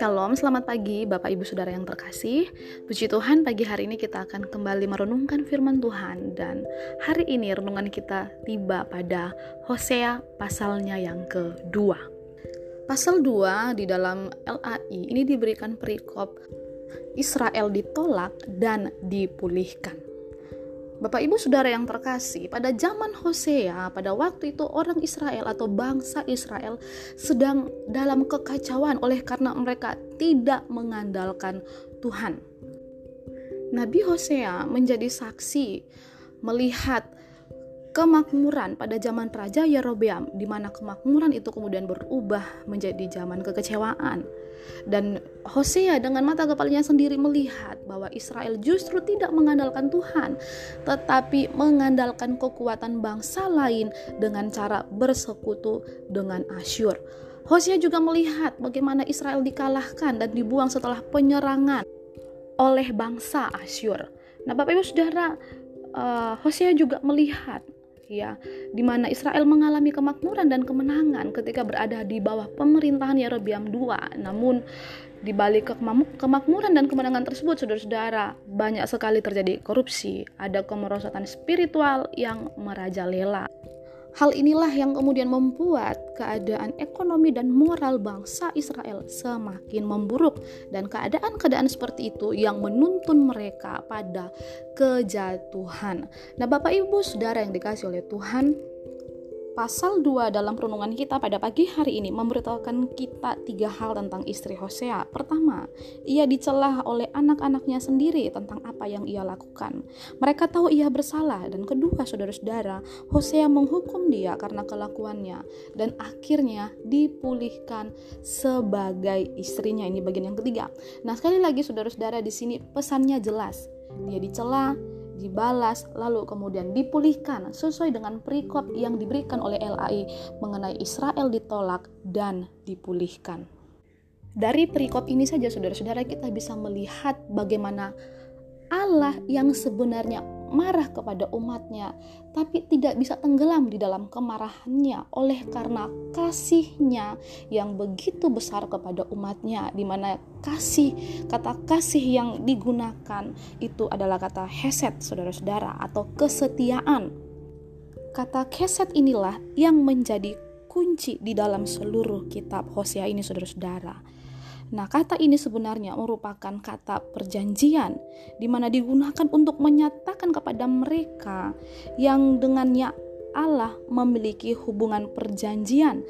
Shalom, selamat pagi Bapak Ibu Saudara yang terkasih. Puji Tuhan, pagi hari ini kita akan kembali merenungkan firman Tuhan dan hari ini renungan kita tiba pada Hosea pasalnya yang kedua. Pasal 2 di dalam LAI ini diberikan perikop Israel ditolak dan dipulihkan. Bapak Ibu Saudara yang terkasih, pada zaman Hosea, pada waktu itu orang Israel atau bangsa Israel sedang dalam kekacauan oleh karena mereka tidak mengandalkan Tuhan. Nabi Hosea menjadi saksi melihat kemakmuran pada zaman Raja Yerobeam di mana kemakmuran itu kemudian berubah menjadi zaman kekecewaan dan Hosea dengan mata kepalanya sendiri melihat bahwa Israel justru tidak mengandalkan Tuhan, tetapi mengandalkan kekuatan bangsa lain dengan cara bersekutu dengan Asyur. Hosea juga melihat bagaimana Israel dikalahkan dan dibuang setelah penyerangan oleh bangsa Asyur. Nah, Bapak Ibu Saudara, uh, Hosea juga melihat ya di mana Israel mengalami kemakmuran dan kemenangan ketika berada di bawah pemerintahan Yerobeam II. Namun di balik kemakmuran dan kemenangan tersebut, saudara-saudara, banyak sekali terjadi korupsi, ada kemerosotan spiritual yang merajalela. Hal inilah yang kemudian membuat keadaan ekonomi dan moral bangsa Israel semakin memburuk dan keadaan-keadaan seperti itu yang menuntun mereka pada kejatuhan. Nah, Bapak Ibu Saudara yang dikasih oleh Tuhan, Pasal 2 dalam renungan kita pada pagi hari ini memberitahukan kita tiga hal tentang istri Hosea. Pertama, ia dicelah oleh anak-anaknya sendiri tentang apa yang ia lakukan. Mereka tahu ia bersalah dan kedua, saudara-saudara, Hosea menghukum dia karena kelakuannya dan akhirnya dipulihkan sebagai istrinya. Ini bagian yang ketiga. Nah, sekali lagi saudara-saudara di sini pesannya jelas. Dia dicela, dibalas, lalu kemudian dipulihkan sesuai dengan perikop yang diberikan oleh LAI mengenai Israel ditolak dan dipulihkan. Dari perikop ini saja saudara-saudara kita bisa melihat bagaimana Allah yang sebenarnya marah kepada umatnya, tapi tidak bisa tenggelam di dalam kemarahannya oleh karena kasihnya yang begitu besar kepada umatnya, di mana kasih, kata kasih yang digunakan itu adalah kata heset, saudara-saudara, atau kesetiaan. Kata keset inilah yang menjadi kunci di dalam seluruh kitab Hosea ini, saudara-saudara Nah, kata ini sebenarnya merupakan kata perjanjian di mana digunakan untuk menyatakan kepada mereka yang dengannya Allah memiliki hubungan perjanjian.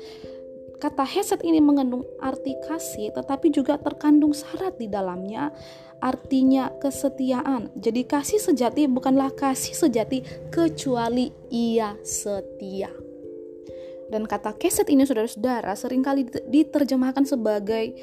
Kata heset ini mengandung arti kasih tetapi juga terkandung syarat di dalamnya artinya kesetiaan. Jadi kasih sejati bukanlah kasih sejati kecuali ia setia. Dan kata keset ini saudara-saudara sering kali diterjemahkan sebagai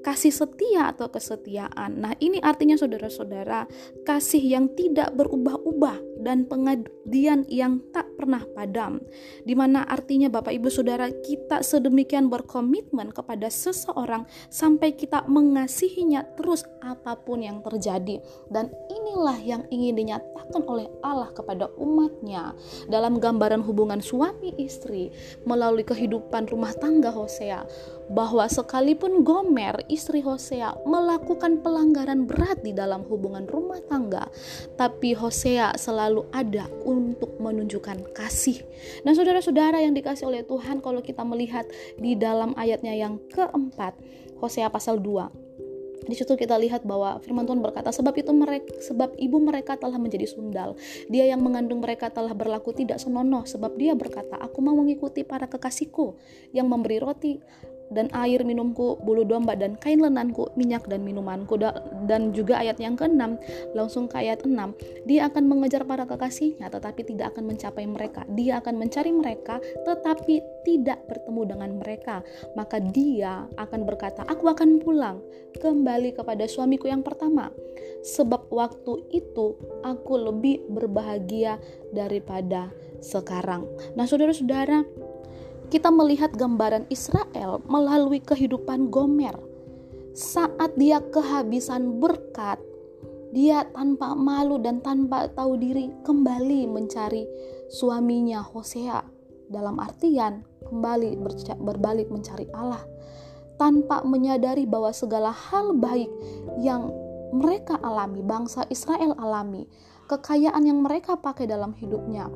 kasih setia atau kesetiaan. Nah, ini artinya saudara-saudara, kasih yang tidak berubah-ubah dan pengabdian yang tak pernah padam. Di mana artinya Bapak Ibu Saudara kita sedemikian berkomitmen kepada seseorang sampai kita mengasihinya terus apa pun yang terjadi. Dan inilah yang ingin dinyatakan oleh Allah kepada umatnya dalam gambaran hubungan suami istri melalui kehidupan rumah tangga Hosea bahwa sekalipun Gomer istri Hosea melakukan pelanggaran berat di dalam hubungan rumah tangga tapi Hosea selalu selalu ada untuk menunjukkan kasih. Dan saudara-saudara yang dikasih oleh Tuhan, kalau kita melihat di dalam ayatnya yang keempat, Hosea pasal 2, di situ kita lihat bahwa firman Tuhan berkata sebab itu mereka sebab ibu mereka telah menjadi sundal dia yang mengandung mereka telah berlaku tidak senonoh sebab dia berkata aku mau mengikuti para kekasihku yang memberi roti dan air minumku, bulu domba dan kain lenanku, minyak dan minumanku. Dan juga ayat yang ke-6, langsung ke ayat 6, dia akan mengejar para kekasihnya tetapi tidak akan mencapai mereka. Dia akan mencari mereka tetapi tidak bertemu dengan mereka. Maka dia akan berkata, aku akan pulang kembali kepada suamiku yang pertama. Sebab waktu itu aku lebih berbahagia daripada sekarang. Nah, saudara-saudara, kita melihat gambaran Israel melalui kehidupan Gomer. Saat dia kehabisan berkat, dia tanpa malu dan tanpa tahu diri kembali mencari suaminya Hosea. Dalam artian, kembali berbalik mencari Allah tanpa menyadari bahwa segala hal baik yang mereka alami, bangsa Israel alami, kekayaan yang mereka pakai dalam hidupnya,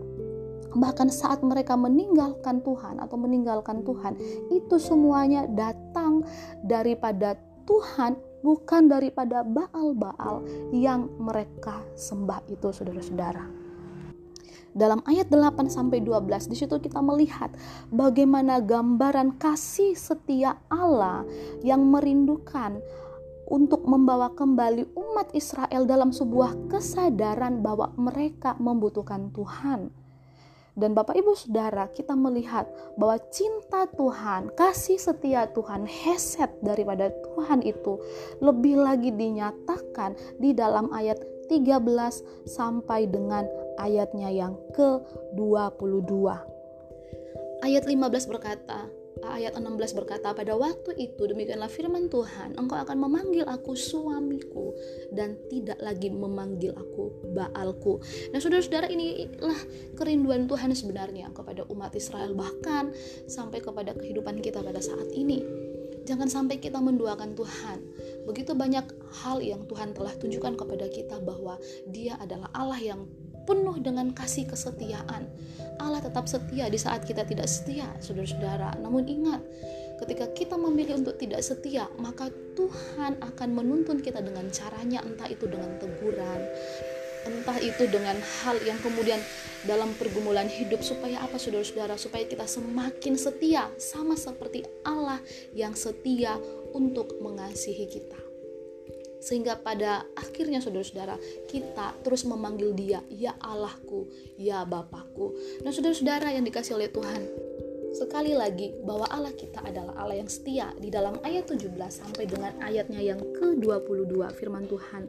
bahkan saat mereka meninggalkan Tuhan atau meninggalkan Tuhan, itu semuanya datang daripada Tuhan, bukan daripada Baal-Baal yang mereka sembah itu, saudara-saudara. Dalam ayat 8 sampai 12 di situ kita melihat bagaimana gambaran kasih setia Allah yang merindukan untuk membawa kembali umat Israel dalam sebuah kesadaran bahwa mereka membutuhkan Tuhan. Dan Bapak Ibu Saudara, kita melihat bahwa cinta Tuhan, kasih setia Tuhan, heset daripada Tuhan itu lebih lagi dinyatakan di dalam ayat 13 sampai dengan ayatnya yang ke-22. Ayat 15 berkata, ayat 16 berkata, pada waktu itu demikianlah firman Tuhan, engkau akan memanggil aku suamiku dan tidak lagi memanggil aku Baalku. Nah saudara-saudara inilah kerinduan Tuhan sebenarnya kepada umat Israel bahkan sampai kepada kehidupan kita pada saat ini. Jangan sampai kita menduakan Tuhan. Begitu banyak hal yang Tuhan telah tunjukkan kepada kita bahwa Dia adalah Allah yang penuh dengan kasih kesetiaan. Allah tetap setia di saat kita tidak setia, saudara-saudara. Namun ingat, ketika kita memilih untuk tidak setia, maka Tuhan akan menuntun kita dengan caranya, entah itu dengan teguran, entah itu dengan hal yang kemudian dalam pergumulan hidup supaya apa saudara-saudara supaya kita semakin setia sama seperti Allah yang setia untuk mengasihi kita sehingga pada akhirnya saudara-saudara kita terus memanggil dia ya Allahku ya Bapakku. Nah saudara-saudara yang dikasih oleh Tuhan sekali lagi bahwa Allah kita adalah Allah yang setia di dalam ayat 17 sampai dengan ayatnya yang ke-22 firman Tuhan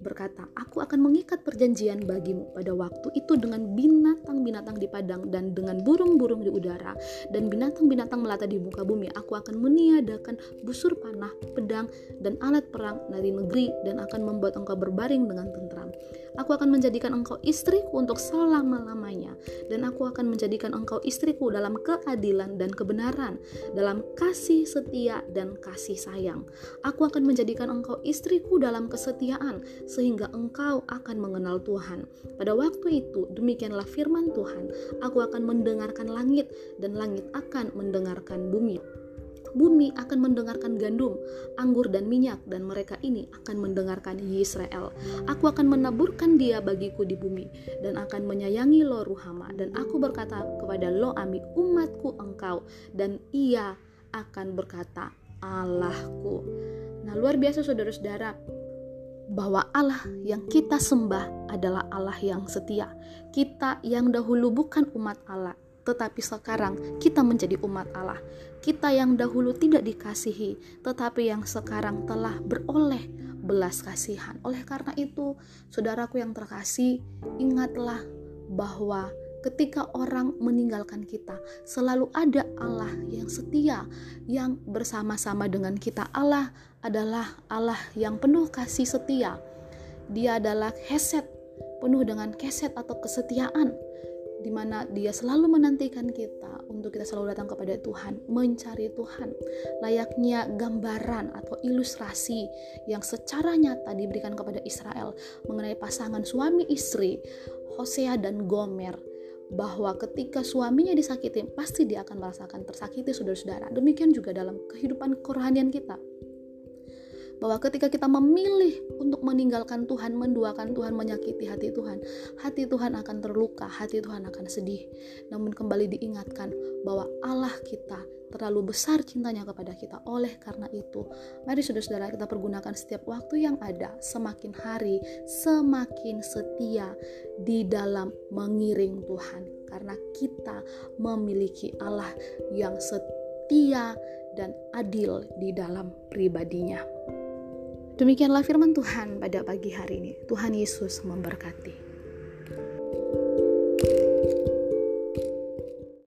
berkata, Aku akan mengikat perjanjian bagimu pada waktu itu dengan binatang-binatang di padang dan dengan burung-burung di udara dan binatang-binatang melata di muka bumi. Aku akan meniadakan busur panah, pedang, dan alat perang dari negeri dan akan membuat engkau berbaring dengan tentram. Aku akan menjadikan engkau istriku untuk selama-lamanya dan aku akan menjadikan engkau istriku dalam keadilan dan kebenaran, dalam kasih setia dan kasih sayang. Aku akan menjadikan engkau istriku dalam kesetiaan sehingga engkau akan mengenal Tuhan. Pada waktu itu, demikianlah firman Tuhan, aku akan mendengarkan langit dan langit akan mendengarkan bumi. Bumi akan mendengarkan gandum, anggur dan minyak dan mereka ini akan mendengarkan Yisrael. Aku akan menaburkan dia bagiku di bumi dan akan menyayangi lo Ruhama dan aku berkata kepada lo Ami umatku engkau dan ia akan berkata Allahku. Nah, luar biasa saudara-saudara, bahwa Allah yang kita sembah adalah Allah yang setia. Kita yang dahulu bukan umat Allah, tetapi sekarang kita menjadi umat Allah. Kita yang dahulu tidak dikasihi, tetapi yang sekarang telah beroleh belas kasihan. Oleh karena itu, saudaraku yang terkasih, ingatlah bahwa ketika orang meninggalkan kita, selalu ada Allah yang setia, yang bersama-sama dengan kita. Allah adalah Allah yang penuh kasih setia. Dia adalah keset, penuh dengan keset atau kesetiaan, di mana dia selalu menantikan kita untuk kita selalu datang kepada Tuhan, mencari Tuhan. Layaknya gambaran atau ilustrasi yang secara nyata diberikan kepada Israel mengenai pasangan suami istri Hosea dan Gomer bahwa ketika suaminya disakiti pasti dia akan merasakan tersakiti saudara-saudara. Demikian juga dalam kehidupan kerohanian kita. Bahwa ketika kita memilih untuk meninggalkan Tuhan, menduakan Tuhan, menyakiti hati Tuhan, hati Tuhan akan terluka, hati Tuhan akan sedih. Namun kembali diingatkan bahwa Allah kita terlalu besar cintanya kepada kita. Oleh karena itu, mari saudara-saudara kita pergunakan setiap waktu yang ada, semakin hari semakin setia di dalam mengiring Tuhan. Karena kita memiliki Allah yang setia dan adil di dalam pribadinya. Demikianlah firman Tuhan pada pagi hari ini. Tuhan Yesus memberkati.